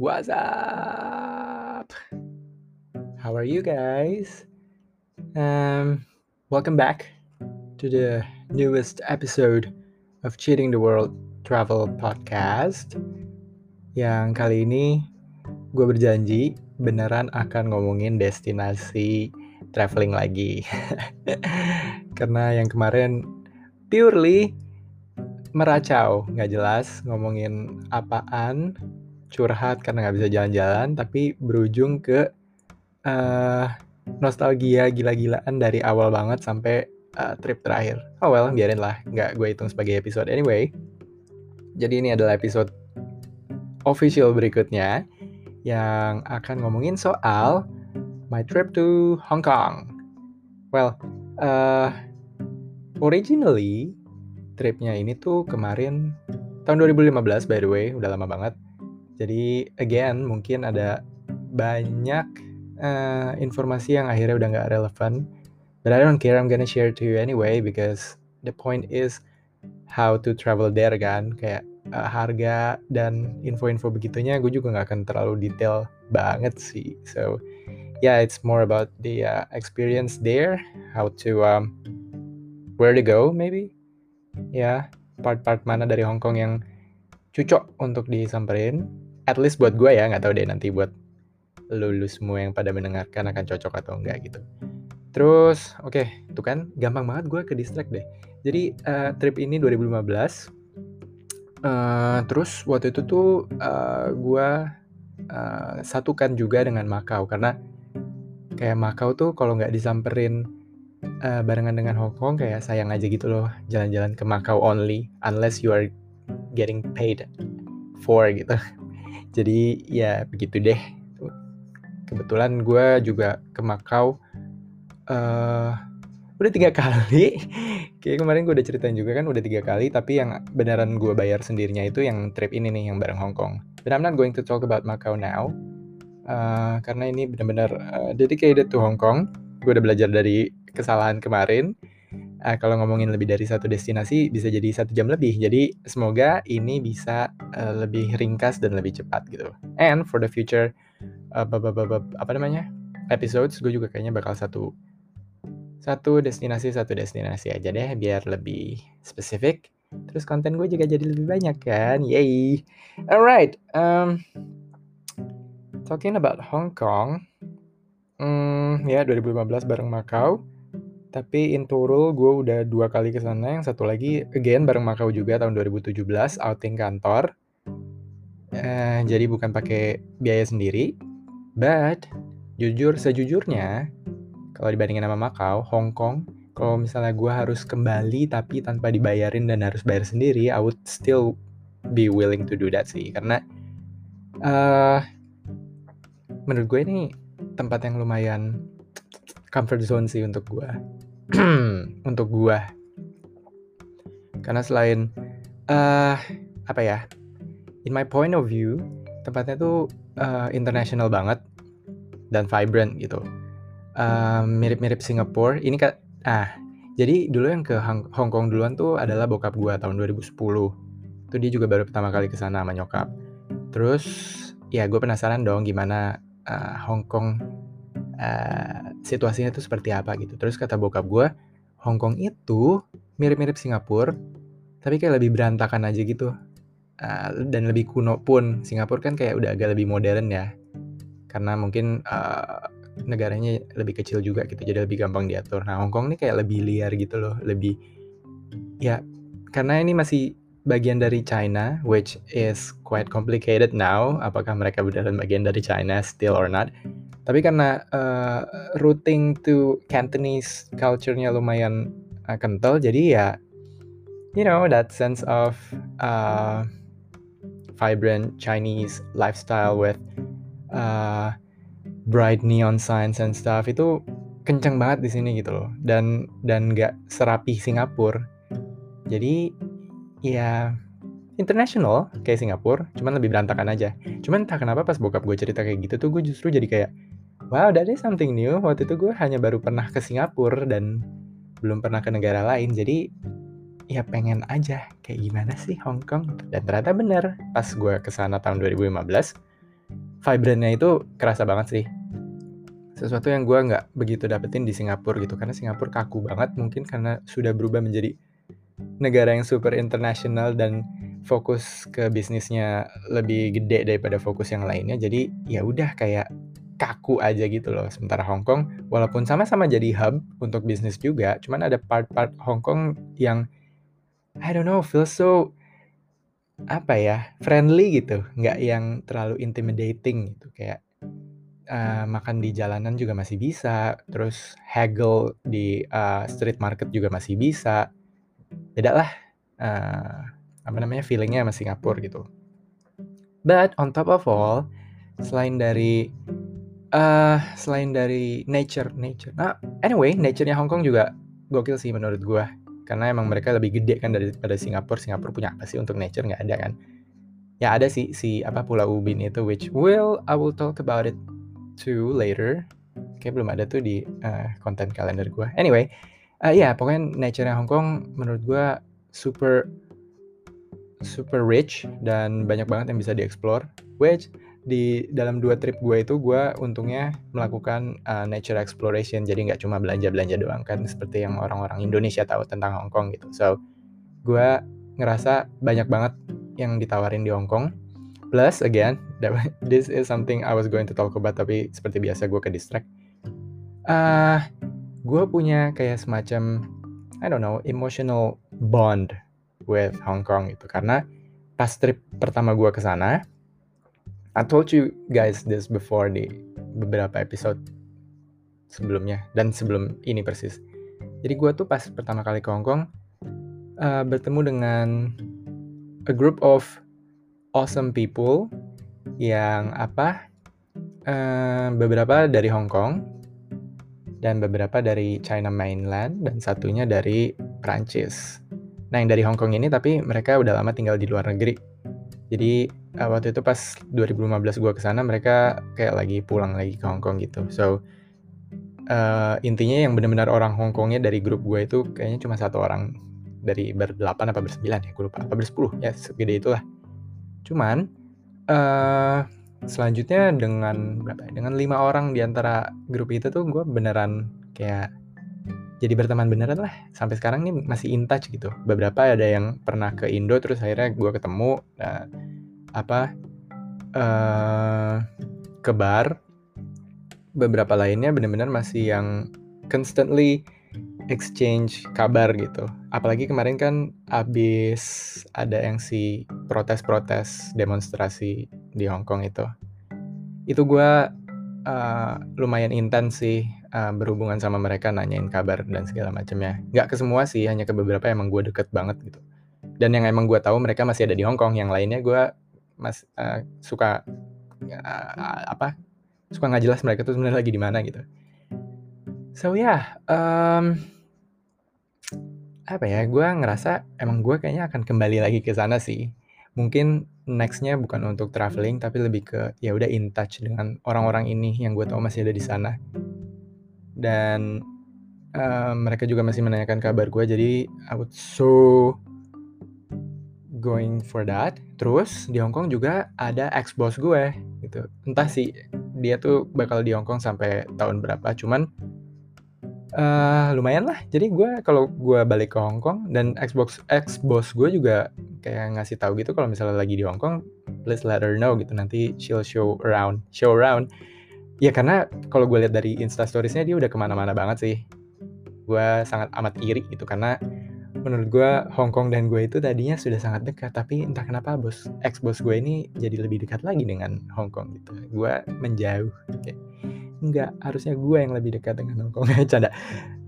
What's up? How are you guys? Um, welcome back to the newest episode of Cheating the World Travel Podcast. Yang kali ini gue berjanji beneran akan ngomongin destinasi traveling lagi. Karena yang kemarin purely meracau, nggak jelas ngomongin apaan, curhat karena nggak bisa jalan-jalan, tapi berujung ke uh, nostalgia gila-gilaan dari awal banget sampai uh, trip terakhir. Oh well, biarin lah, nggak gue hitung sebagai episode anyway. Jadi ini adalah episode official berikutnya yang akan ngomongin soal my trip to Hong Kong. Well, uh, originally tripnya ini tuh kemarin tahun 2015 by the way, udah lama banget. Jadi again mungkin ada banyak uh, informasi yang akhirnya udah nggak relevan. But I don't care, I'm gonna share to you anyway because the point is how to travel there kan. Kayak uh, harga dan info-info begitunya gue juga nggak akan terlalu detail banget sih. So yeah, it's more about the uh, experience there, how to um, where to go maybe ya part-part mana dari Hong Kong yang cocok untuk disamperin at least buat gue ya nggak tahu deh nanti buat lulus semua yang pada mendengarkan akan cocok atau enggak gitu. Terus oke okay, itu kan gampang banget gue ke distract deh. Jadi uh, trip ini 2015 uh, eh, terus waktu itu tuh uh, gue uh, satukan juga dengan Makau. Karena kayak Makau tuh kalau nggak disamperin uh, barengan dengan Hong Kong kayak sayang aja gitu loh jalan-jalan ke Macau only unless you are getting paid for gitu. Jadi ya begitu deh. Kebetulan gue juga ke Macau uh, udah tiga kali. Kayak kemarin gue udah ceritain juga kan udah tiga kali. Tapi yang beneran gue bayar sendirinya itu yang trip ini nih yang bareng Hong Kong. But I'm not going to talk about Macau now. Uh, karena ini benar-benar uh, dedicated to Hong Kong. Gue udah belajar dari kesalahan kemarin. Uh, kalau ngomongin lebih dari satu destinasi bisa jadi satu jam lebih. Jadi semoga ini bisa uh, lebih ringkas dan lebih cepat gitu. And for the future uh, apa namanya episodes, gue juga kayaknya bakal satu satu destinasi satu destinasi aja deh biar lebih spesifik. Terus konten gue juga jadi lebih banyak kan, yay! Alright, um, talking about Hong Kong, hmm, ya 2015 bareng Macau. Tapi in total gue udah dua kali ke sana, yang satu lagi again bareng Makau juga tahun 2017 outing kantor. Uh, jadi bukan pakai biaya sendiri. But jujur sejujurnya kalau dibandingin sama Makau, Hong Kong, kalau misalnya gue harus kembali tapi tanpa dibayarin dan harus bayar sendiri, I would still be willing to do that sih. Karena uh, menurut gue ini tempat yang lumayan comfort zone sih untuk gue. untuk gue. Karena selain uh, apa ya? In my point of view, tempatnya tuh uh, international banget dan vibrant gitu. Uh, mirip-mirip Singapura. Ini kan ah jadi dulu yang ke Hong Kong duluan tuh adalah bokap gue tahun 2010. Itu dia juga baru pertama kali ke sana sama nyokap. Terus ya gue penasaran dong gimana uh, Hong Kong uh, situasinya tuh seperti apa gitu. Terus kata bokap gue, Hong Kong itu mirip-mirip Singapura, tapi kayak lebih berantakan aja gitu. Uh, dan lebih kuno pun. Singapura kan kayak udah agak lebih modern ya. Karena mungkin uh, negaranya lebih kecil juga gitu, jadi lebih gampang diatur. Nah, Hong Kong ini kayak lebih liar gitu loh, lebih ya karena ini masih bagian dari China, which is quite complicated now. Apakah mereka beneran bagian dari China still or not? Tapi karena uh, routing to Cantonese culture-nya lumayan uh, kental, jadi ya, you know, that sense of uh, vibrant Chinese lifestyle with uh, bright neon signs and stuff itu kenceng banget di sini gitu loh. Dan dan nggak serapi Singapura. Jadi ya international kayak Singapura, cuman lebih berantakan aja. Cuman entah kenapa pas bokap gue cerita kayak gitu tuh gue justru jadi kayak wow that is something new. Waktu itu gue hanya baru pernah ke Singapura dan belum pernah ke negara lain. Jadi ya pengen aja kayak gimana sih Hong Kong? Dan ternyata bener pas gue ke sana tahun 2015 vibrantnya itu kerasa banget sih. Sesuatu yang gue nggak begitu dapetin di Singapura gitu karena Singapura kaku banget mungkin karena sudah berubah menjadi negara yang super internasional dan fokus ke bisnisnya lebih gede daripada fokus yang lainnya. Jadi ya udah kayak kaku aja gitu loh sementara Hong Kong walaupun sama-sama jadi hub untuk bisnis juga cuman ada part-part Hong Kong yang I don't know feel so apa ya friendly gitu nggak yang terlalu intimidating gitu kayak uh, makan di jalanan juga masih bisa, terus haggle di uh, street market juga masih bisa. Beda lah, uh, apa namanya, feelingnya sama Singapura gitu. But on top of all, selain dari uh, selain dari nature, nature. Nah, anyway, nature-nya Hong Kong juga gokil sih menurut gue. Karena emang mereka lebih gede kan daripada Singapura. Singapura punya apa sih untuk nature nggak ada kan? Ya ada sih si apa Pulau Ubin itu, which will I will talk about it to later. Kayak belum ada tuh di uh, kalender gue. Anyway, uh, ya yeah, pokoknya nature-nya Hong Kong menurut gue super super rich dan banyak banget yang bisa dieksplor. Which di dalam dua trip gue itu gue untungnya melakukan uh, nature exploration. Jadi nggak cuma belanja-belanja doang kan seperti yang orang-orang Indonesia tahu tentang Hong Kong gitu. So gue ngerasa banyak banget yang ditawarin di Hong Kong. Plus again, this is something I was going to talk about tapi seperti biasa gue ke distract. Uh, gue punya kayak semacam I don't know emotional bond with Hong Kong itu karena pas trip pertama gue ke sana, I told you guys this before di beberapa episode sebelumnya dan sebelum ini persis. Jadi gue tuh pas pertama kali ke Hong Kong uh, bertemu dengan a group of awesome people yang apa uh, beberapa dari Hong Kong dan beberapa dari China mainland dan satunya dari Prancis. Nah yang dari Hong Kong ini tapi mereka udah lama tinggal di luar negeri. Jadi uh, waktu itu pas 2015 gue ke sana mereka kayak lagi pulang lagi ke Hong Kong gitu. So uh, intinya yang benar-benar orang Hong Kongnya dari grup gue itu kayaknya cuma satu orang dari berdelapan apa bersembilan ya gue lupa apa bersepuluh ya segede itulah Cuman uh, selanjutnya dengan berapa ya? Dengan lima orang di antara grup itu tuh gue beneran kayak jadi berteman beneran lah sampai sekarang nih masih in touch gitu beberapa ada yang pernah ke Indo terus akhirnya gue ketemu nah, apa uh, ke bar beberapa lainnya bener-bener masih yang constantly exchange kabar gitu. Apalagi kemarin kan abis ada yang si protes-protes demonstrasi di Hong Kong itu. Itu gue uh, lumayan intens sih uh, berhubungan sama mereka nanyain kabar dan segala macamnya. Gak ke semua sih, hanya ke beberapa emang gue deket banget gitu. Dan yang emang gue tahu mereka masih ada di Hong Kong. Yang lainnya gue mas uh, suka uh, apa? Suka nggak jelas mereka tuh sebenarnya lagi di mana gitu. So yeah, um, apa ya, gue ngerasa emang gue kayaknya akan kembali lagi ke sana sih. Mungkin nextnya bukan untuk traveling, tapi lebih ke ya udah in touch dengan orang-orang ini yang gue tahu masih ada di sana. Dan uh, mereka juga masih menanyakan kabar gue, jadi I would so going for that. Terus di Hong Kong juga ada ex boss gue gitu. Entah sih dia tuh bakal di Hong Kong sampai tahun berapa, cuman uh, lumayan lah. Jadi gue kalau gue balik ke Hong Kong dan Xbox X boss gue juga kayak ngasih tahu gitu kalau misalnya lagi di Hong Kong, please let her know gitu nanti she'll show around, show around. Ya karena kalau gue lihat dari Insta Storiesnya dia udah ke mana-mana banget sih. Gue sangat amat iri gitu karena menurut gue Hong Kong dan gue itu tadinya sudah sangat dekat tapi entah kenapa bos ex bos gue ini jadi lebih dekat lagi dengan Hong Kong gitu gue menjauh okay enggak harusnya gue yang lebih dekat dengan Hong Kong canda.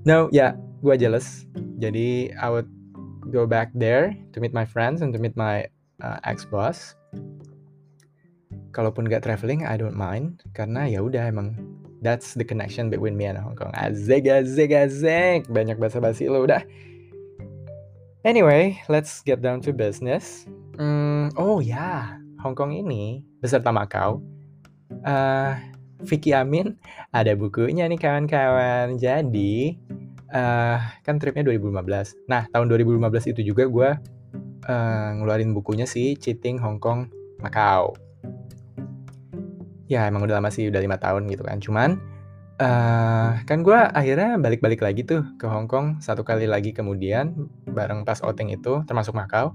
No ya yeah, gue jealous. Jadi I would go back there to meet my friends and to meet my uh, ex boss kalaupun gak traveling I don't mind. Karena ya udah emang that's the connection between me and Hong Kong azek azek azek. Banyak bahasa basi lo udah. Anyway let's get down to business. Mm, oh ya yeah. Hong Kong ini beserta Macau uh, Vicky Amin ada bukunya nih kawan-kawan. Jadi uh, kan tripnya 2015. Nah tahun 2015 itu juga gue uh, ngeluarin bukunya sih Cheating Hong Kong Macau. ya emang udah lama sih udah lima tahun gitu kan cuman uh, kan gue akhirnya balik-balik lagi tuh ke Hong Kong satu kali lagi kemudian bareng pas outing itu termasuk Macau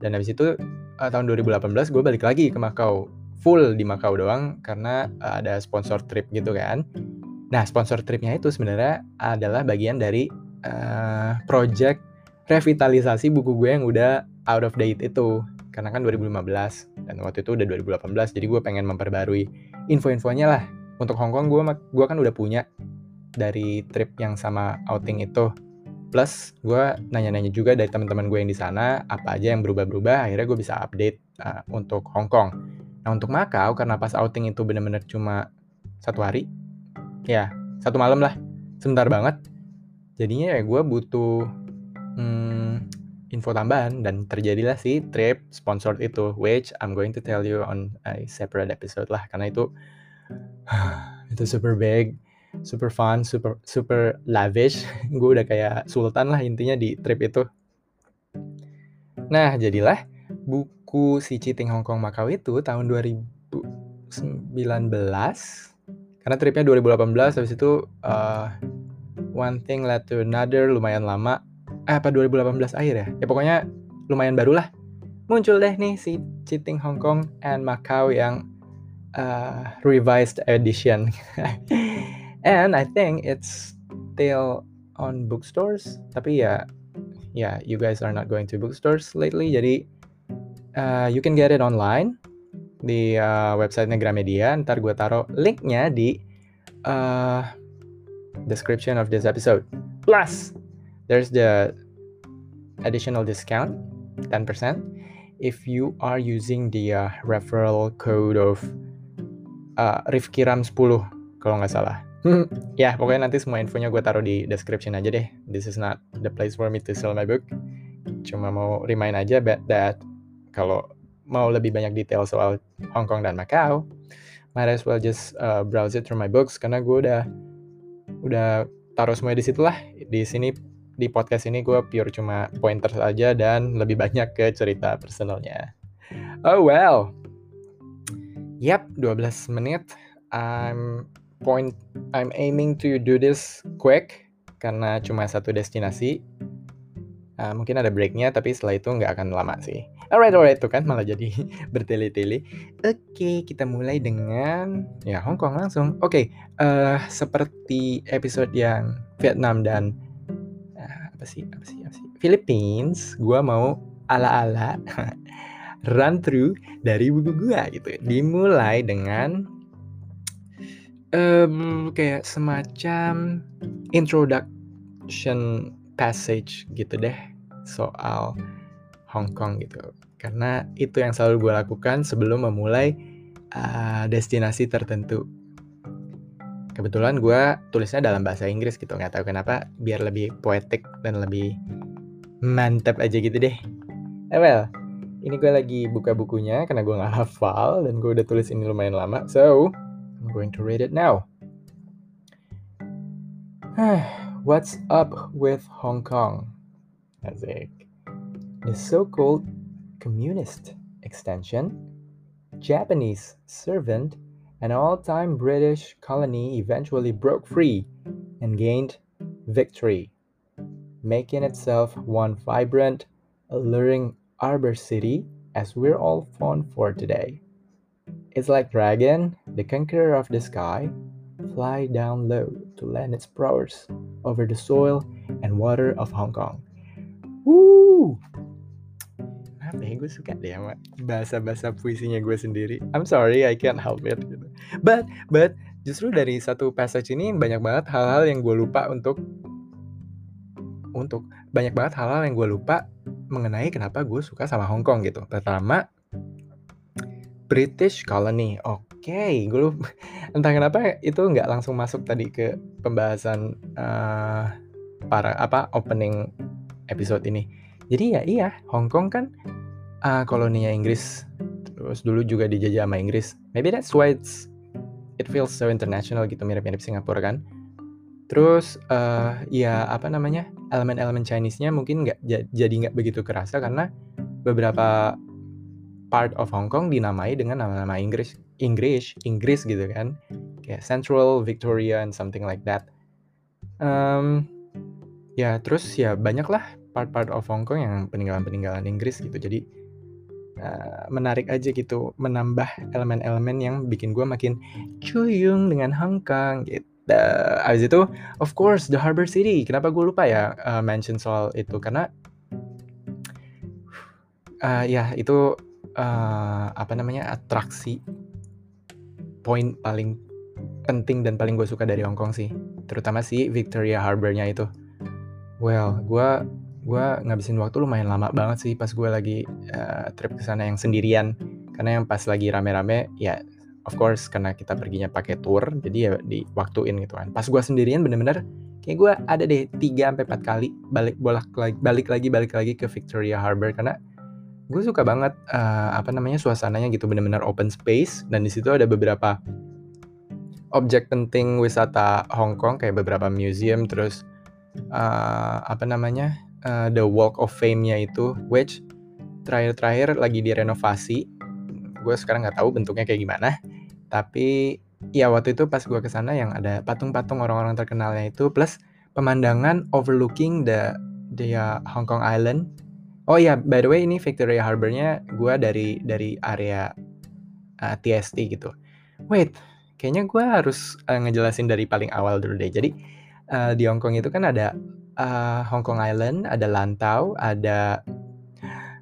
dan habis itu uh, tahun 2018 gue balik lagi ke Macau full di Macau doang karena uh, ada sponsor trip gitu kan. Nah sponsor tripnya itu sebenarnya adalah bagian dari uh, project revitalisasi buku gue yang udah out of date itu. Karena kan 2015 dan waktu itu udah 2018 jadi gue pengen memperbarui info-infonya lah. Untuk Hong Kong gue gue kan udah punya dari trip yang sama outing itu. Plus gue nanya-nanya juga dari teman-teman gue yang di sana apa aja yang berubah-berubah akhirnya gue bisa update uh, untuk Hong Kong nah untuk Macau karena pas outing itu bener-bener cuma satu hari ya satu malam lah sebentar banget. Jadinya ya gue butuh hmm, info tambahan dan terjadilah si trip sponsored itu which I'm going to tell you on a separate episode lah karena itu itu super big super fun super super lavish. Gue udah kayak sultan lah intinya di trip itu. Nah jadilah buku si Cheating Hong Kong Macau itu tahun 2019 karena tripnya 2018 habis itu uh, one thing led to another lumayan lama. Eh, apa 2018 akhir ya? Ya pokoknya lumayan baru lah. Muncul deh nih si Cheating Hong Kong and Macau yang uh, revised edition. And I think it's still on bookstores. Tapi ya ya yeah, you guys are not going to bookstores lately. Jadi uh, you can get it online di uh, websitenya Gramedia ntar gue taruh linknya di uh, description of this episode plus there's the additional discount 10% if you are using the uh, referral code of uh, Rifkiram 10 kalau nggak salah. ya, pokoknya nanti semua infonya gue taruh di description aja deh. This is not the place for me to sell my book. Cuma mau remind aja that kalau mau lebih banyak detail soal Hong Kong dan Macau, might as well just uh, browse it through my books karena gue udah udah taruh semuanya di situ lah. Di sini di podcast ini gue pure cuma pointer saja dan lebih banyak ke cerita personalnya. Oh well. Yap, 12 menit. I'm point I'm aiming to do this quick karena cuma satu destinasi. Uh, mungkin ada breaknya tapi setelah itu nggak akan lama sih. Alright, alright tuh kan malah jadi bertele-tele. Oke, okay, kita mulai dengan ya Hong Kong langsung. Oke, okay, uh, eh, seperti episode yang Vietnam dan apa sih apa sih apa sih Philippines gue mau ala-ala run through dari buku gue gitu dimulai dengan um, kayak semacam introduction passage gitu deh soal Hong Kong gitu karena itu yang selalu gue lakukan sebelum memulai uh, destinasi tertentu kebetulan gue tulisnya dalam bahasa Inggris gitu nggak tahu kenapa biar lebih poetik dan lebih mantap aja gitu deh eh well ini gue lagi buka bukunya karena gue nggak hafal dan gue udah tulis ini lumayan lama so I'm going to read it now What's up with Hong Kong? Asik. The so-called communist extension, Japanese servant, an all time British colony eventually broke free and gained victory, making itself one vibrant, alluring arbor city as we're all fond for today. It's like Dragon, the conqueror of the sky, fly down low to land its prowess over the soil and water of Hong Kong. Woo! Apa ya gue suka deh sama bahasa-bahasa puisinya gue sendiri. I'm sorry I can't help it gitu. but but justru dari satu passage ini banyak banget hal-hal yang gue lupa untuk untuk banyak banget hal-hal yang gue lupa mengenai kenapa gue suka sama Hong Kong gitu. Pertama British colony. Oke okay, gue lupa entah kenapa itu nggak langsung masuk tadi ke pembahasan uh, para apa opening episode ini. Jadi ya iya Hong Kong kan uh, koloninya Inggris terus dulu juga dijajah sama Inggris. Maybe that's why it's it feels so international gitu mirip-mirip Singapura kan? Terus uh, ya apa namanya elemen-elemen Chinese-nya mungkin nggak jadi nggak begitu kerasa karena beberapa part of Hong Kong dinamai dengan nama-nama Inggris Inggris Inggris gitu kan. Kayak Central Victoria and something like that. Um, ya terus ya banyak lah part-part of Hong Kong yang peninggalan-peninggalan Inggris gitu. Jadi uh, menarik aja gitu menambah elemen-elemen yang bikin gue makin cuyung dengan Hong Kong gitu. Uh, abis itu of course the Harbor City. Kenapa gue lupa ya uh, mention soal itu? Karena uh, ya itu uh, apa namanya atraksi poin paling penting dan paling gue suka dari Hong Kong sih. Terutama si Victoria Harbornya itu. Well gue gue ngabisin waktu lumayan lama banget sih pas gue lagi uh, trip ke sana yang sendirian. Karena yang pas lagi rame-rame ya of course karena kita perginya pakai tour jadi ya di waktuin gitu kan. Pas gue sendirian bener-bener kayak gue ada deh 3 sampai empat kali balik bolak lagi balik lagi balik lagi ke Victoria Harbor. Karena gue suka banget uh, apa namanya suasananya gitu bener-bener open space. Dan di situ ada beberapa objek penting wisata Hong Kong kayak beberapa museum terus uh, apa namanya uh, the Walk of Fame-nya itu, which terakhir-terakhir lagi direnovasi. Gue sekarang nggak tahu bentuknya kayak gimana. Tapi ya waktu itu pas gue ke sana yang ada patung-patung orang-orang terkenalnya itu, plus pemandangan overlooking the the uh, Hong Kong Island. Oh ya, by the way ini Victoria Harbornya gue dari dari area uh, TST gitu. Wait, kayaknya gue harus uh, ngejelasin dari paling awal dulu deh. Jadi uh, di Hong Kong itu kan ada uh, Hong Kong Island, ada Lantau, ada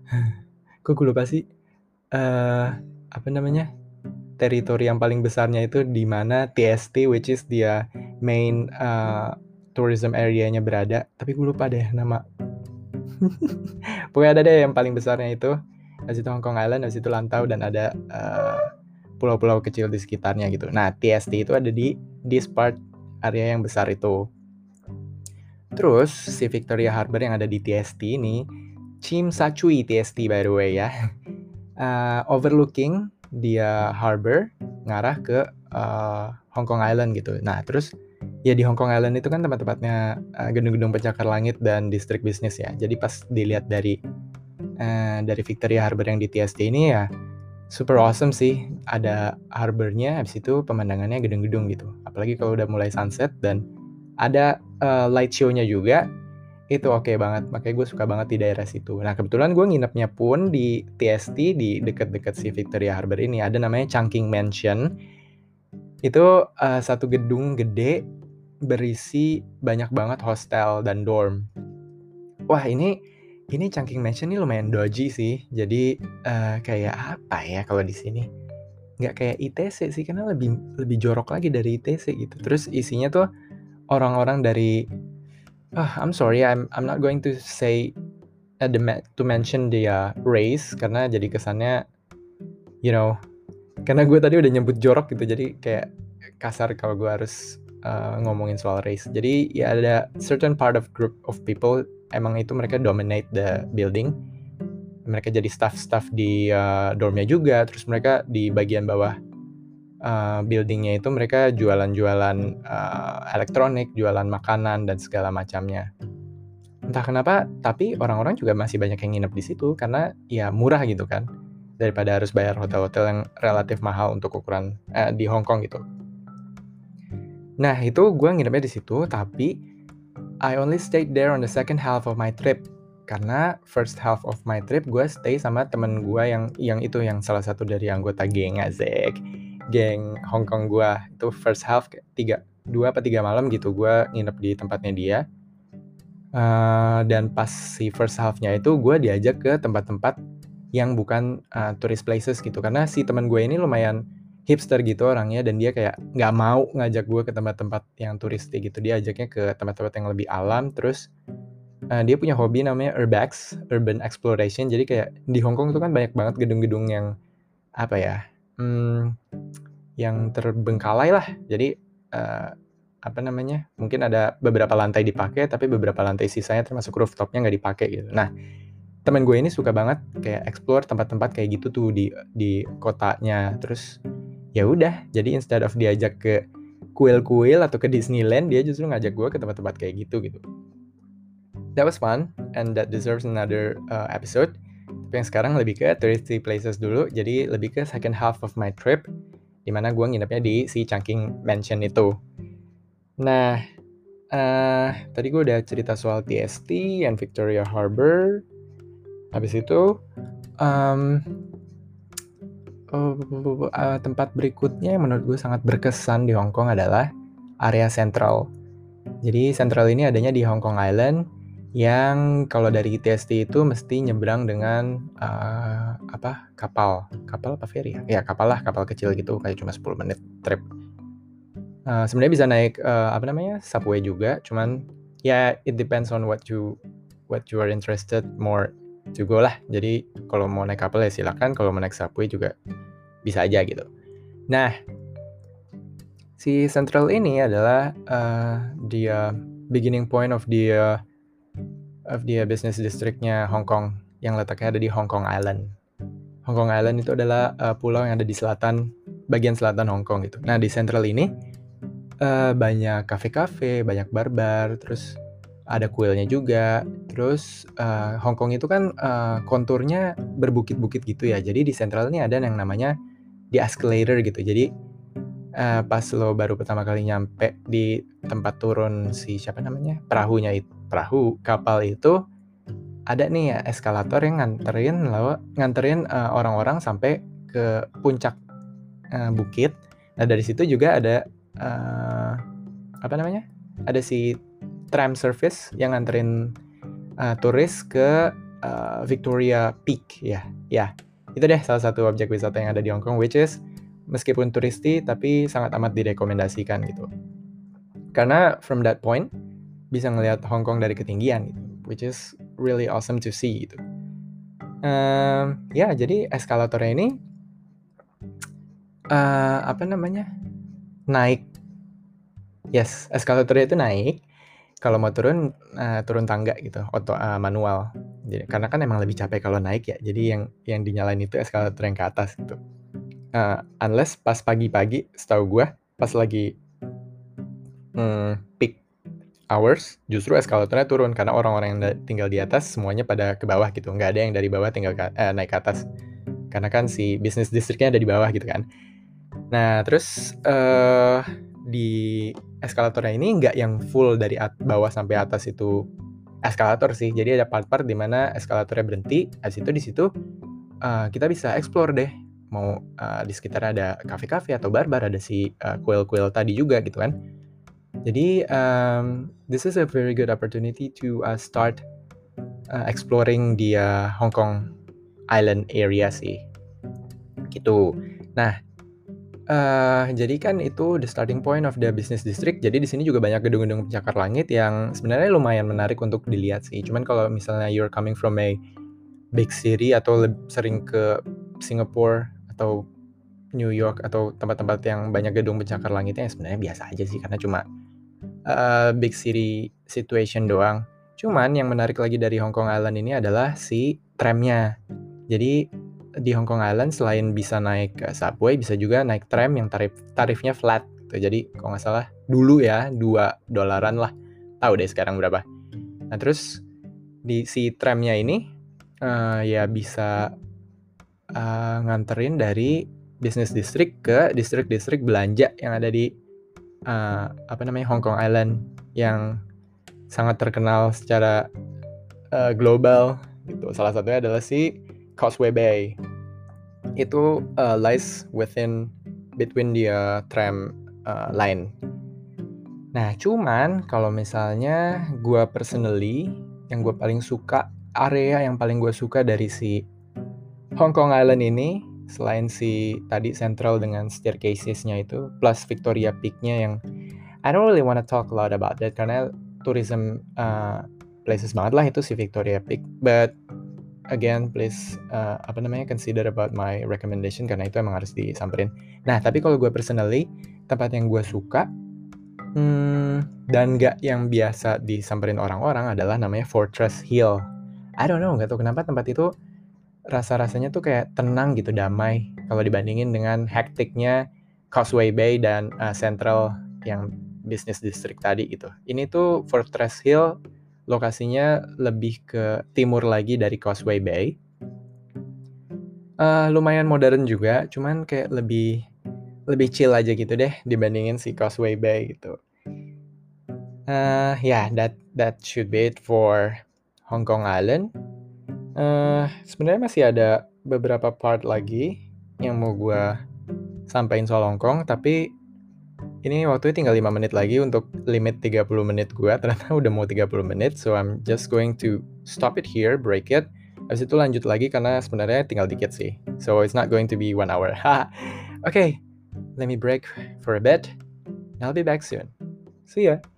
kok gue lupa sih? Uh, apa namanya? Teritori yang paling besarnya itu di mana? TST which is dia main uh, tourism area-nya berada. Tapi gue lupa deh nama. Pokoknya ada deh yang paling besarnya itu. Habis itu Hong Kong Island habis itu Lantau dan ada pulau-pulau uh, kecil di sekitarnya gitu. Nah TST itu ada di this part area yang besar itu Terus si Victoria Harbor yang ada di TST ini, Chim Sa Chui TST by the way ya, uh, overlooking dia harbor ngarah ke uh, Hong Kong Island gitu. Nah terus ya di Hong Kong Island itu kan tempat-tempatnya uh, gedung-gedung pencakar langit dan distrik bisnis ya. Jadi pas dilihat dari uh, dari Victoria Harbor yang di TST ini ya super awesome sih. Ada harbornya, habis itu pemandangannya gedung-gedung gitu. Apalagi kalau udah mulai sunset dan ada uh, light show-nya juga. Itu oke okay banget. Makanya gue suka banget di daerah situ. Nah kebetulan gue nginepnya pun di TST di dekat-dekat si Victoria Harbor ini. Ada namanya Chungking Mansion. Itu uh, satu gedung gede berisi banyak banget hostel dan dorm. Wah ini ini Chungking Mansion ini lumayan doji sih. Jadi uh, kayak apa ya kalau di sini? Nggak kayak ITC sih karena lebih lebih jorok lagi dari ITC gitu. Terus isinya tuh orang-orang dari uh, I'm sorry I'm I'm not going to say uh, the to mention the uh, race karena jadi kesannya you know karena gue tadi udah nyebut jorok gitu jadi kayak kasar kalau gue harus uh, ngomongin soal race. Jadi ya ada certain part of group of people emang itu mereka dominate the building. Mereka jadi staff-staff di uh, dormnya juga terus mereka di bagian bawah uh, buildingnya itu mereka jualan-jualan uh, elektronik, jualan makanan dan segala macamnya. Entah kenapa, tapi orang-orang juga masih banyak yang nginep di situ karena ya murah gitu kan daripada harus bayar hotel-hotel yang relatif mahal untuk ukuran eh, di Hong Kong gitu. Nah itu gue nginepnya di situ, tapi I only stayed there on the second half of my trip karena first half of my trip gue stay sama temen gue yang yang itu yang salah satu dari anggota geng Azek geng Hong Kong gue itu first half tiga dua apa tiga malam gitu gue nginep di tempatnya dia. Uh, dan pas si first halfnya itu gue diajak ke tempat-tempat yang bukan uh, tourist places gitu. Karena si teman gue ini lumayan hipster gitu orangnya dan dia kayak nggak mau ngajak gue ke tempat-tempat yang turistik gitu. Dia ajaknya ke tempat-tempat yang lebih alam terus uh, dia punya hobi namanya urbex urban exploration. Jadi kayak di Hong Kong itu kan banyak banget gedung-gedung yang apa ya hmm, yang terbengkalai lah. Jadi uh, apa namanya? Mungkin ada beberapa lantai dipakai, tapi beberapa lantai sisanya termasuk rooftopnya nggak dipakai gitu. Nah, temen gue ini suka banget kayak explore tempat-tempat kayak gitu tuh di di kotanya. Terus ya udah, jadi instead of diajak ke kuil-kuil atau ke Disneyland, dia justru ngajak gue ke tempat-tempat kayak gitu gitu. That was fun and that deserves another uh, episode. Tapi yang sekarang lebih ke touristy places dulu, jadi lebih ke second half of my trip. di mana gue nginepnya di si Chungking Mansion itu. Nah, uh, tadi gue udah cerita soal TST and Victoria Harbor. Habis itu, um, uh, tempat berikutnya yang menurut gue sangat berkesan di Hong Kong adalah area Central. Jadi Central ini adanya di Hong Kong Island yang kalau dari TST itu mesti nyebrang dengan uh, apa kapal. Kapal apa ferry ya? Ya kapal lah kapal kecil gitu kayak cuma 10 menit trip. Uh, sebenarnya bisa naik uh, apa namanya subway juga cuman ya it depends on what you what you are interested more to lah. Jadi kalau mau naik kapal ya silakan kalau mau naik subway juga bisa aja gitu. Nah si central ini adalah uh, dia beginning point of the uh, of the business districtnya Hong Kong yang letaknya ada di Hong Kong Island. Hong Kong Island itu adalah uh, pulau yang ada di selatan bagian selatan Hong Kong gitu. Nah di central ini uh, banyak kafe-kafe, banyak bar-bar, terus ada kuilnya juga. Terus uh, Hong Kong itu kan uh, konturnya berbukit-bukit gitu ya. Jadi di central ini ada yang namanya di escalator gitu. Jadi uh, pas lo baru pertama kali nyampe di tempat turun si siapa namanya perahunya itu perahu kapal itu ada nih ya eskalator yang nganterin lo nganterin uh, orang-orang sampai ke puncak uh, bukit. Nah dari situ juga ada uh, apa namanya? Ada si tram service yang nganterin uh, turis ke uh, Victoria Peak ya. Ya, itu deh salah satu objek wisata yang ada di Hong Kong which is meskipun turisti tapi sangat amat direkomendasikan gitu. Karena from that point bisa ngelihat Hong Kong dari ketinggian gitu, which is really awesome to see gitu. Um, ya jadi eskalatornya ini uh, apa namanya naik, yes eskalatornya itu naik. Kalau mau turun uh, turun tangga gitu, auto uh, manual. Jadi karena kan emang lebih capek kalau naik ya. Jadi yang yang dinyalain itu eskalator yang ke atas gitu. Uh, unless pas pagi-pagi, setahu gue pas lagi hmm, peak hours justru eskalatornya turun karena orang-orang yang tinggal di atas semuanya pada ke bawah gitu. Nggak ada yang dari bawah tinggal ke, eh, naik ke atas. Karena kan si bisnis distriknya ada di bawah gitu kan. Nah terus uh, di eskalatornya ini nggak yang full dari bawah sampai atas itu eskalator sih. Jadi ada part-part di mana eskalatornya berhenti habis itu di situ uh, kita bisa explore deh mau uh, di sekitar ada kafe-kafe atau bar-bar ada si uh, kuil-kuil tadi juga gitu kan jadi um, this is a very good opportunity to uh, start uh, exploring di uh, Hong Kong Island area sih. Gitu. Nah, uh, jadi kan itu the starting point of the business district. Jadi di sini juga banyak gedung-gedung pencakar langit yang sebenarnya lumayan menarik untuk dilihat sih. Cuman kalau misalnya you're coming from a big city atau sering ke Singapore atau New York atau tempat-tempat yang banyak gedung pencakar langitnya sebenarnya biasa aja sih karena cuma uh, big city situation doang. Cuman yang menarik lagi dari Hong Kong Island ini adalah si tramnya. Jadi di Hong Kong Island selain bisa naik subway, bisa juga naik tram yang tarif tarifnya flat. Gitu. Jadi kalau nggak salah dulu ya 2 dolaran lah. Tahu deh sekarang berapa. Nah terus di si tramnya ini uh, ya bisa uh, nganterin dari business district ke distrik-distrik belanja yang ada di uh, apa namanya Hong Kong Island yang sangat terkenal secara uh, global gitu. Salah satunya adalah si Causeway Bay. Itu uh, lies within between the uh, tram uh, line. Nah, cuman kalau misalnya gue personally yang gue paling suka area yang paling gue suka dari si Hong Kong Island ini selain si tadi Central dengan staircasesnya itu plus Victoria Peak-nya yang I don't really want to talk a lot about that karena tourism uh, places banget lah itu si Victoria Peak. But again please uh, apa namanya consider about my recommendation karena itu emang harus disamperin. Nah tapi kalau gue personally tempat yang gue suka hmm, dan gak yang biasa disamperin orang-orang adalah namanya Fortress Hill. I don't know gak tau kenapa tempat itu rasa-rasanya tuh kayak tenang gitu, damai kalau dibandingin dengan hektiknya Causeway Bay dan uh, Central yang business district tadi gitu. Ini tuh Fortress Hill lokasinya lebih ke timur lagi dari Causeway Bay. Uh, lumayan modern juga, cuman kayak lebih lebih chill aja gitu deh dibandingin si Causeway Bay gitu. Uh, ya, yeah, that that should be it for Hong Kong Island. Uh, Sebenarnya masih ada beberapa part lagi yang mau gue sampaikan soal Hong Kong, tapi ini waktunya tinggal 5 menit lagi untuk limit 30 menit gue. Ternyata udah mau 30 menit, so I'm just going to stop it here, break it. Habis itu lanjut lagi karena sebenarnya tinggal dikit sih. So it's not going to be one hour. Oke, okay, let me break for a bit. I'll be back soon. See ya.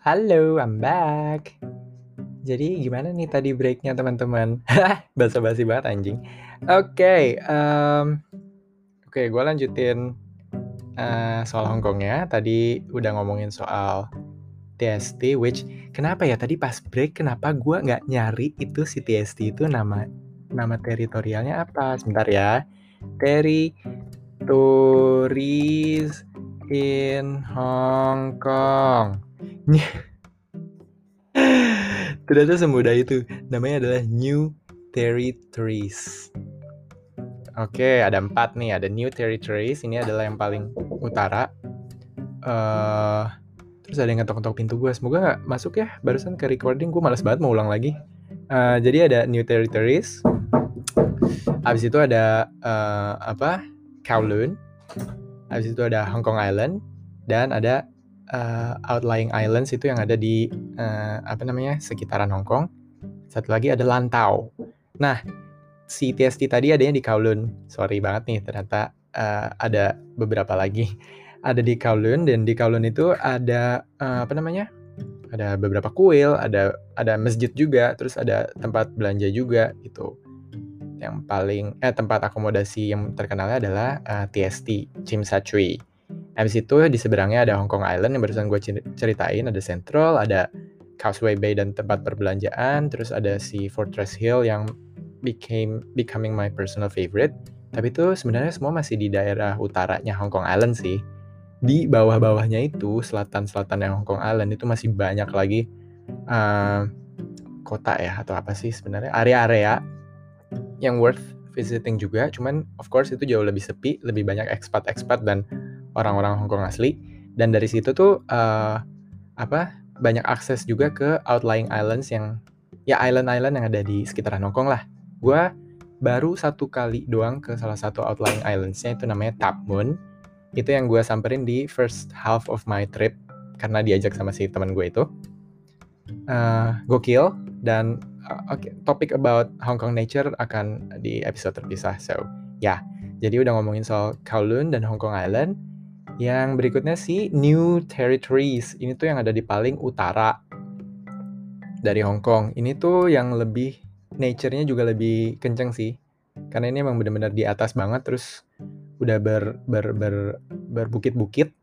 Halo, I'm back. Jadi gimana nih tadi breaknya teman-teman? Basa-basi banget anjing. Oke, okay, um, oke okay, gue lanjutin uh, soal Hongkong ya. Tadi udah ngomongin soal TST, which kenapa ya tadi pas break kenapa gue nggak nyari itu si TST itu nama nama teritorialnya apa? Sebentar ya. Territories in Hong Kong. Ternyata semudah itu. Namanya adalah New Territories. Oke, ada empat nih. Ada New Territories. Ini adalah yang paling utara. Uh, terus ada yang ngetok-ngetok pintu gue. Semoga nggak masuk ya. Barusan ke recording gue males banget mau ulang lagi. Uh, jadi ada New Territories. Habis itu ada uh, apa? Kowloon. Habis itu ada Hong Kong Island dan ada uh, outlying islands itu yang ada di uh, apa namanya sekitaran Hong Kong. Satu lagi ada Lantau. Nah, si TST tadi adanya di Kowloon. Sorry banget nih, ternyata uh, ada beberapa lagi. Ada di Kowloon dan di Kowloon itu ada uh, apa namanya? Ada beberapa kuil, ada ada masjid juga, terus ada tempat belanja juga gitu. Yang paling eh tempat akomodasi yang terkenalnya adalah uh, TST, Chui. Habis itu di seberangnya ada Hong Kong Island yang barusan gue ceritain, ada Central, ada Causeway Bay dan tempat perbelanjaan, terus ada si Fortress Hill yang became becoming my personal favorite. Tapi itu sebenarnya semua masih di daerah utaranya Hong Kong Island sih. Di bawah-bawahnya itu, selatan-selatan Hong Kong Island itu masih banyak lagi uh, kota ya atau apa sih sebenarnya area-area yang worth visiting juga. Cuman of course itu jauh lebih sepi, lebih banyak expat-expat dan orang-orang Hongkong asli dan dari situ tuh uh, apa banyak akses juga ke outlying islands yang ya island-island yang ada di sekitaran Hongkong lah. Gue baru satu kali doang ke salah satu outlying islandsnya itu namanya Tap Moon. Itu yang gue samperin di first half of my trip karena diajak sama si teman gue itu. Uh, gokil dan uh, okay, topik about Hong Kong nature akan di episode terpisah. So, ya. Yeah. Jadi udah ngomongin soal Kowloon dan Hong Kong Island yang berikutnya sih New Territories. Ini tuh yang ada di paling utara dari Hong Kong. Ini tuh yang lebih nature-nya juga lebih kenceng sih. Karena ini emang benar-benar di atas banget terus udah ber ber ber berbukit-bukit.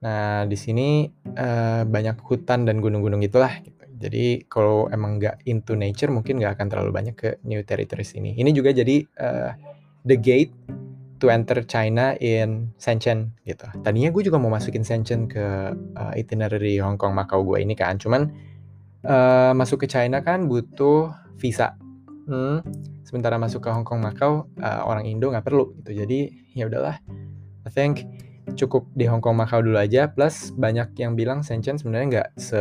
Nah, di sini uh, banyak hutan dan gunung-gunung itulah gitu. Jadi kalau emang nggak into nature mungkin nggak akan terlalu banyak ke New Territories ini. Ini juga jadi uh, the gate to enter China in Shenzhen gitu. Tadinya gue juga mau masukin Shenzhen ke uh, itinerary Hong Kong Macau gue ini kan, cuman uh, masuk ke China kan butuh visa. Hmm, sementara masuk ke Hong Kong Macau uh, orang Indo nggak perlu gitu. Jadi ya udahlah. I think cukup di Hong Kong Macau dulu aja. Plus banyak yang bilang Shenzhen sebenarnya nggak se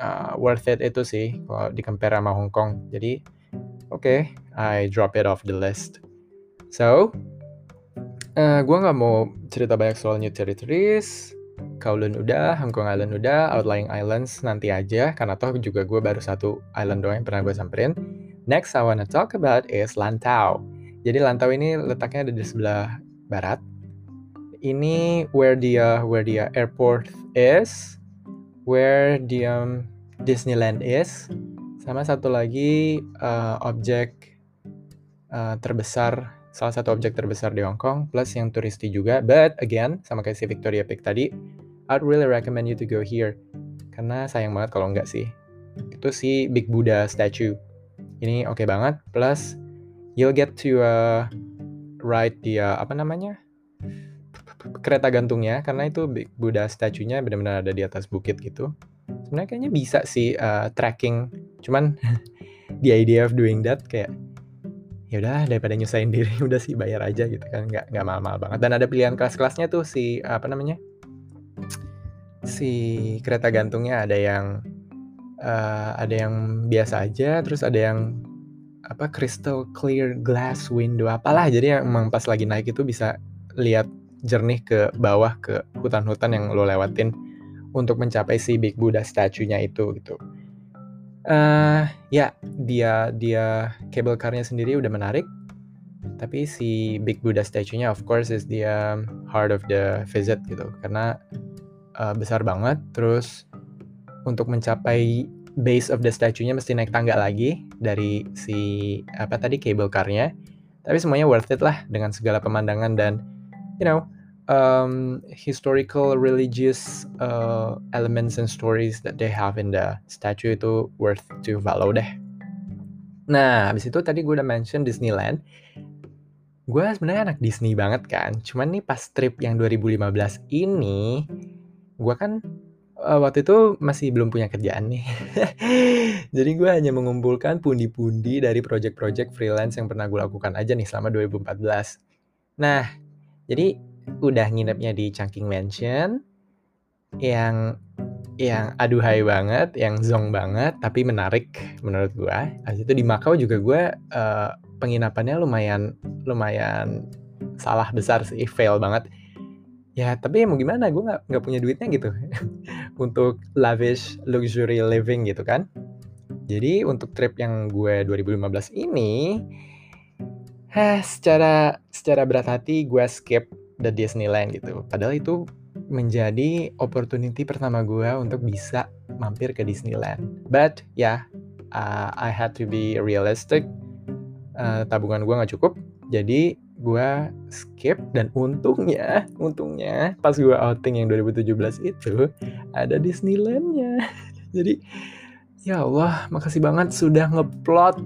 uh, worth it itu sih kalau di compare sama Hong Kong. Jadi oke, okay, I drop it off the list. So, uh, eh, gue nggak mau cerita banyak soal New Territories, Kowloon udah, Hong Kong Island udah, Outlying Islands nanti aja, karena toh juga gue baru satu island doang yang pernah gue samperin. Next I wanna talk about is Lantau. Jadi Lantau ini letaknya ada di sebelah barat. Ini where the where the airport is, where the um, Disneyland is, sama satu lagi uh, objek uh, terbesar salah satu objek terbesar di Hong Kong, plus yang turisti juga. But again, sama kayak si Victoria Peak tadi, I'd really recommend you to go here. Karena sayang banget kalau enggak sih. Itu si Big Buddha statue. Ini oke okay banget. Plus, you'll get to uh, ride the, uh, apa namanya? kereta gantungnya karena itu Buddha statue-nya benar-benar ada di atas bukit gitu. Sebenarnya kayaknya bisa sih uh, tracking, cuman the idea of doing that kayak ya udah daripada nyusahin diri udah sih bayar aja gitu kan nggak nggak mahal-mahal banget. Dan ada pilihan kelas-kelasnya tuh si apa namanya? Si kereta gantungnya ada yang uh, ada yang biasa aja terus ada yang apa crystal clear glass window apalah. Jadi yang emang pas lagi naik itu bisa lihat jernih ke bawah ke hutan-hutan yang lo lewatin untuk mencapai si Big Buddha statue-nya itu gitu uh, ya dia dia cable car-nya sendiri udah menarik. Tapi si Big Buddha statue-nya of course is the um, heart of the visit gitu. Karena uh, besar banget. Terus untuk mencapai base of the statue-nya mesti naik tangga lagi dari si apa tadi cable car-nya. Tapi semuanya worth it lah dengan segala pemandangan dan you know um, historical religious uh, elements and stories that they have in the statue itu worth to follow deh. Nah, habis itu tadi gue udah mention Disneyland. Gue sebenarnya anak Disney banget kan. Cuman nih pas trip yang 2015 ini, gue kan uh, waktu itu masih belum punya kerjaan nih. Jadi gue hanya mengumpulkan pundi-pundi dari project-project freelance yang pernah gue lakukan aja nih selama 2014. Nah, jadi udah nginepnya di Chungking Mansion yang yang aduhai banget, yang zong banget, tapi menarik menurut gua. Habis itu di Macau juga gua uh, penginapannya lumayan lumayan salah besar sih, fail banget. Ya tapi mau gimana, gue nggak nggak punya duitnya gitu untuk lavish luxury living gitu kan. Jadi untuk trip yang gue 2015 ini, eh, secara secara berat hati gue skip the Disneyland gitu. Padahal itu menjadi opportunity pertama gue untuk bisa mampir ke Disneyland. But ya, yeah, uh, I had to be realistic. Uh, tabungan gue nggak cukup, jadi gue skip dan untungnya, untungnya pas gue outing yang 2017 itu ada Disneylandnya. jadi ya Allah, makasih banget sudah ngeplot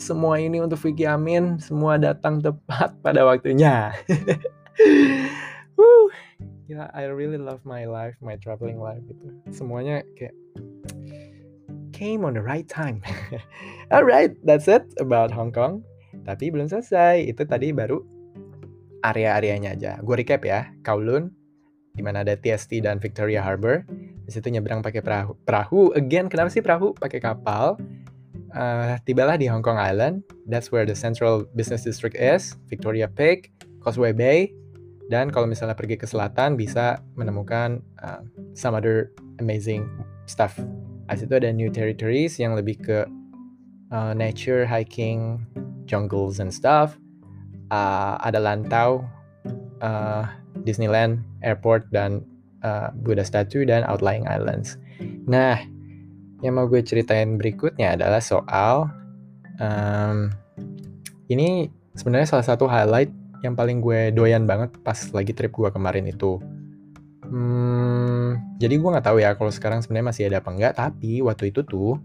semua ini untuk Vicky Amin. Semua datang tepat pada waktunya. Ya I really love my life, my traveling life gitu. Semuanya kayak came on the right time. Alright, that's it about Hong Kong. Tapi belum selesai. Itu tadi baru area-areanya aja. Gue recap ya. Kowloon, di mana ada TST dan Victoria Harbor. Di situ nyebrang pakai perahu. Perahu again, kenapa sih perahu? Pakai kapal. Uh, tibalah di Hong Kong Island. That's where the central business district is. Victoria Peak, Causeway Bay, dan kalau misalnya pergi ke selatan bisa menemukan uh, some other amazing stuff. Di situ ada new territories yang lebih ke uh, nature, hiking, jungles and stuff. Uh, ada Lantau, uh, Disneyland, airport dan uh, Buddha statue dan outlying islands. Nah, yang mau gue ceritain berikutnya adalah soal um, ini sebenarnya salah satu highlight yang paling gue doyan banget pas lagi trip gue kemarin itu. Hmm, jadi gue nggak tahu ya kalau sekarang sebenarnya masih ada apa enggak. Tapi waktu itu tuh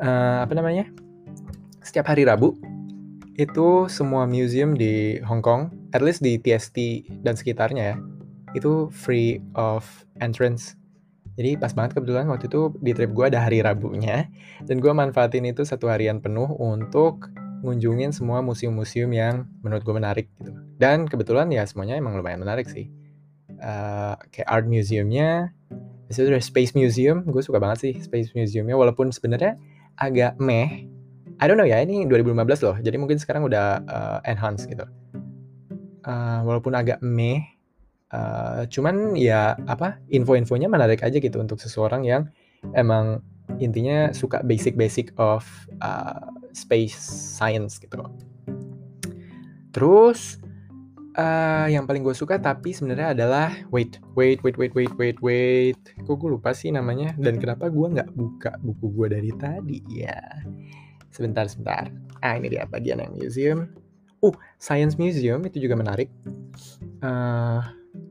uh, apa namanya? Setiap hari Rabu itu semua museum di Hong Kong, at least di TST dan sekitarnya ya, itu free of entrance. Jadi pas banget kebetulan waktu itu di trip gue ada hari Rabunya dan gue manfaatin itu satu harian penuh untuk ngunjungin semua museum-museum yang menurut gue menarik gitu. Dan kebetulan ya semuanya emang lumayan menarik sih. Uh, kayak art museumnya, itu ada Space Museum, gue suka banget sih Space Museumnya walaupun sebenarnya agak meh. I don't know ya, ini 2015 loh, jadi mungkin sekarang udah uh, enhance gitu. Uh, walaupun agak meh, uh, cuman ya apa info-infonya menarik aja gitu untuk seseorang yang emang intinya suka basic-basic of uh, space science gitu. Terus uh, yang paling gue suka tapi sebenarnya adalah wait wait wait wait wait wait wait. Kok gue lupa sih namanya dan kenapa gue nggak buka buku gue dari tadi? Ya sebentar sebentar. Ah ini dia bagian yang museum. Uh science museum itu juga menarik. Uh,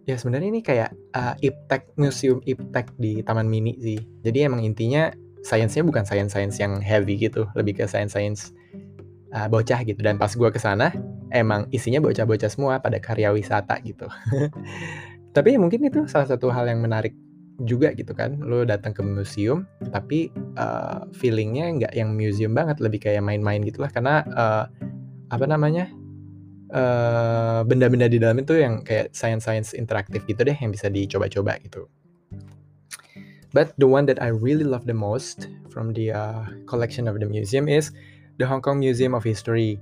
ya sebenarnya ini kayak uh, iptek museum iptek di taman mini sih. Jadi emang intinya sainsnya bukan sains-sains yang heavy gitu, lebih ke sains-sains uh, bocah gitu. Dan pas gue ke sana, emang isinya bocah-bocah semua pada karya wisata gitu. tapi mungkin itu salah satu hal yang menarik juga gitu kan lo datang ke museum tapi uh, feelingnya nggak yang museum banget lebih kayak main-main gitulah karena uh, apa namanya benda-benda uh, di dalam itu yang kayak science-science interaktif gitu deh yang bisa dicoba-coba gitu. But the one that I really love the most from the uh, collection of the museum is the Hong Kong Museum of History.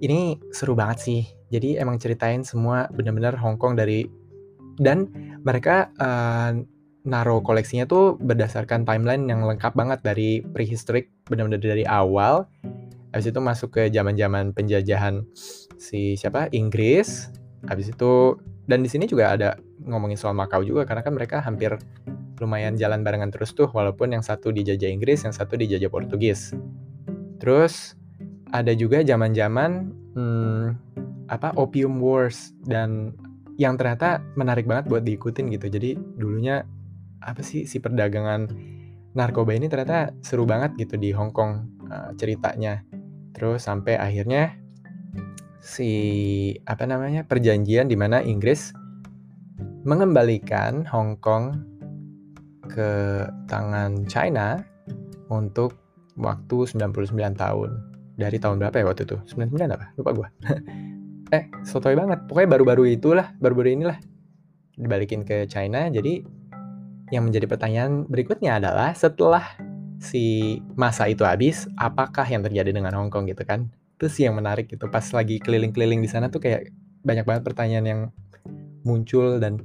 Ini seru banget sih. Jadi emang ceritain semua benar-benar Hong Kong dari dan mereka uh, naruh koleksinya tuh berdasarkan timeline yang lengkap banget dari prehistoric benar-benar dari awal habis itu masuk ke zaman-zaman penjajahan si siapa Inggris habis itu dan di sini juga ada ngomongin soal Makau juga karena kan mereka hampir lumayan jalan barengan terus tuh walaupun yang satu dijajah Inggris yang satu dijajah Portugis. Terus ada juga zaman-zaman hmm, apa Opium Wars dan yang ternyata menarik banget buat diikutin gitu. Jadi dulunya apa sih si perdagangan narkoba ini ternyata seru banget gitu di Hong Kong uh, ceritanya. Terus sampai akhirnya si apa namanya perjanjian di mana Inggris mengembalikan Hong Kong ke tangan China untuk waktu 99 tahun. Dari tahun berapa ya waktu itu? 99 apa? Lupa gua. eh, sotoy banget. Pokoknya baru-baru itulah, baru-baru inilah dibalikin ke China. Jadi yang menjadi pertanyaan berikutnya adalah setelah si masa itu habis, apakah yang terjadi dengan Hong Kong gitu kan? Itu sih yang menarik gitu. Pas lagi keliling-keliling di sana tuh kayak banyak banget pertanyaan yang muncul dan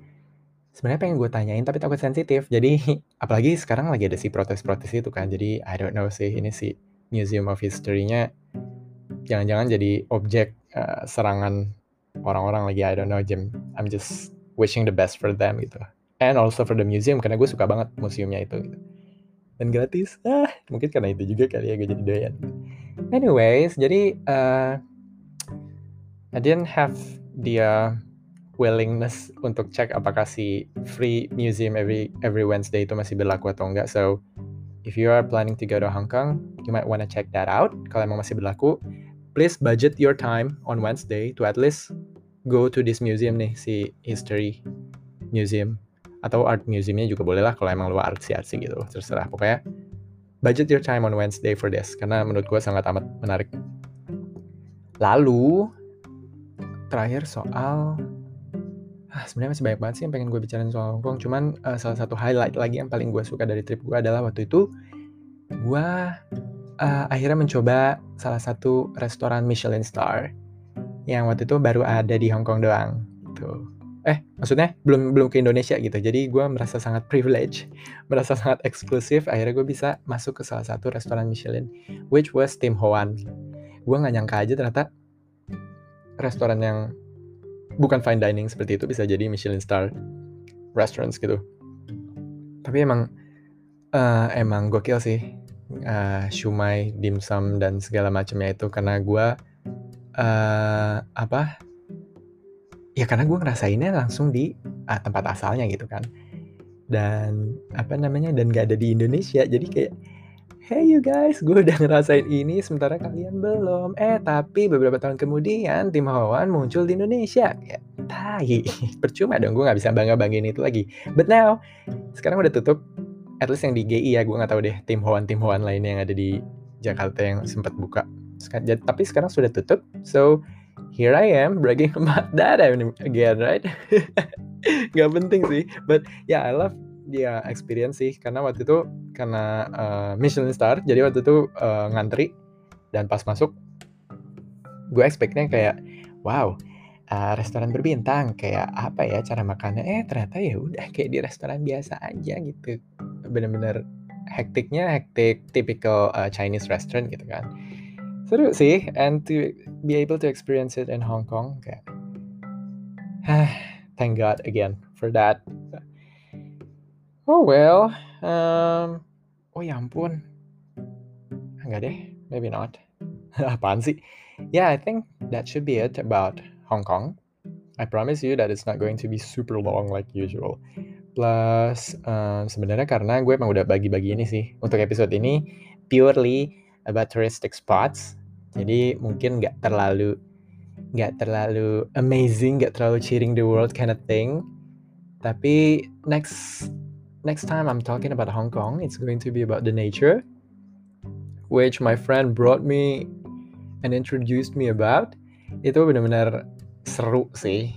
sebenarnya pengen gue tanyain tapi takut sensitif. Jadi apalagi sekarang lagi ada si protes-protes itu kan. Jadi I don't know sih ini si Museum of History-nya jangan-jangan jadi objek uh, serangan orang-orang lagi I don't know Jim. I'm just wishing the best for them gitu and also for the museum karena gue suka banget museumnya itu gitu. dan gratis ah mungkin karena itu juga kali ya gue jadi doyan anyways jadi uh, I didn't have the uh, willingness untuk cek apakah si free museum every every Wednesday itu masih berlaku atau enggak. So if you are planning to go to Hong Kong you might wanna check that out. Kalau emang masih berlaku please budget your time on Wednesday to at least go to this museum nih si history museum. Atau art museumnya juga boleh lah kalau emang lu artsy artsy gitu terserah. Pokoknya budget your time on Wednesday for this karena menurut gue sangat amat menarik. Lalu terakhir soal ah, sebenarnya masih banyak banget sih yang pengen gue bicarain soal Hongkong. Cuman uh, salah satu highlight lagi yang paling gue suka dari trip gue adalah waktu itu gue uh, akhirnya mencoba salah satu restoran Michelin star yang waktu itu baru ada di Hong Kong doang tuh eh maksudnya belum belum ke Indonesia gitu. Jadi gue merasa sangat privilege merasa sangat eksklusif. Akhirnya gue bisa masuk ke salah satu restoran Michelin which was Tim Hoan gue nggak nyangka aja ternyata restoran yang bukan fine dining seperti itu bisa jadi Michelin star restaurants gitu. Tapi emang uh, emang gokil sih. Uh, shumai dimsum dan segala macamnya itu karena gue uh, apa ya karena gue ngerasainnya langsung di uh, tempat asalnya gitu kan. Dan apa namanya dan gak ada di Indonesia jadi kayak hey you guys gue udah ngerasain ini sementara kalian belum. Eh tapi beberapa tahun kemudian tim Hawan muncul di Indonesia. Kayak tai. Percuma dong gue nggak bisa bangga banggain itu lagi. But now sekarang udah tutup. At least yang di GI ya gue nggak tahu deh tim Hawan tim Hawan lainnya yang ada di Jakarta yang sempat buka. Tapi sekarang sudah tutup. So here I am bragging about that again, right? Gak penting sih, but yeah, I love dia experience sih. Karena waktu itu karena uh, Michelin star jadi waktu itu uh, ngantri dan pas masuk gue expectnya kayak wow uh, restoran berbintang kayak apa ya cara makannya? Eh ternyata ya udah kayak di restoran biasa aja gitu. Bener-bener hektiknya hektik typical uh, Chinese restaurant gitu kan. Seru sih and to be able to experience it in Hong Kong kayak thank God again for that oh well um, oh ya ampun. Enggak deh maybe not. Apaan sih? Yeah I think that should be it about Hong Kong. I promise you that it's not going to be super long like usual. Plus um, sebenarnya karena gue emang udah bagi-bagi ini sih untuk episode ini purely about touristic spots. Jadi mungkin nggak terlalu nggak terlalu amazing, nggak terlalu cheering the world kind of thing. Tapi next next time I'm talking about Hong Kong, it's going to be about the nature, which my friend brought me and introduced me about. Itu benar-benar seru sih.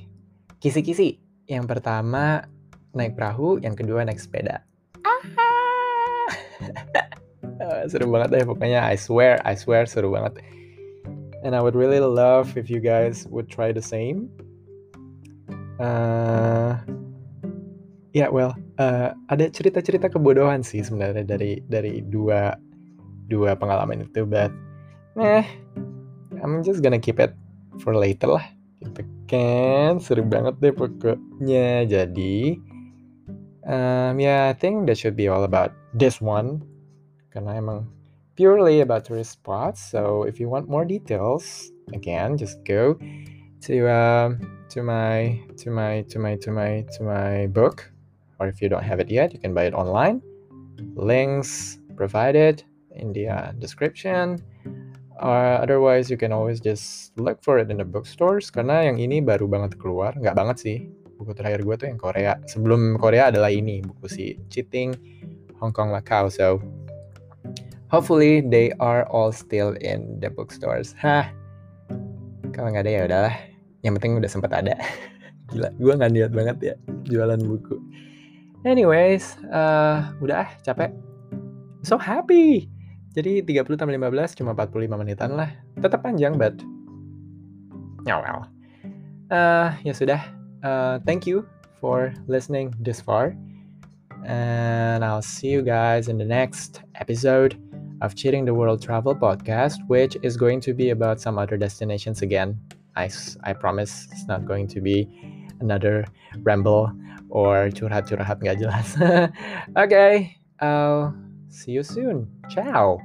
Kisi-kisi. Yang pertama naik perahu, yang kedua naik sepeda. Ah. seru banget deh pokoknya I swear, I swear seru banget. And I would really love if you guys would try the same. Uh, ya yeah, well, uh, ada cerita-cerita kebodohan sih sebenarnya dari dari dua dua pengalaman itu, but eh, I'm just gonna keep it for later lah. Gitu kan, seru banget deh pokoknya. Jadi, um, yeah, I think that should be all about this one. Karena emang purely about tourist spots. So if you want more details, again, just go to uh, to my to my to my to my to my book, or if you don't have it yet, you can buy it online. Links provided in the uh, description. Or otherwise, you can always just look for it in the bookstores. Karena yang ini baru banget keluar, nggak banget sih. Buku terakhir gue tuh yang Korea. Sebelum Korea adalah ini, buku si Cheating Hong Kong Macau. So hopefully they are all still in the bookstores hah kalau nggak ada ya udahlah yang penting udah sempat ada gila gue nggak niat banget ya jualan buku anyways uh, udah ah capek. So happy. Jadi 30 tambah 15 cuma 45 menitan lah. Tetap panjang but ya well. Uh, ya sudah. Uh, thank you for listening this far. And I'll see you guys in the next episode of Cheating the World Travel podcast, which is going to be about some other destinations again. I, I promise it's not going to be another ramble or curhat-curhat nggak jelas. okay, I'll see you soon. Ciao.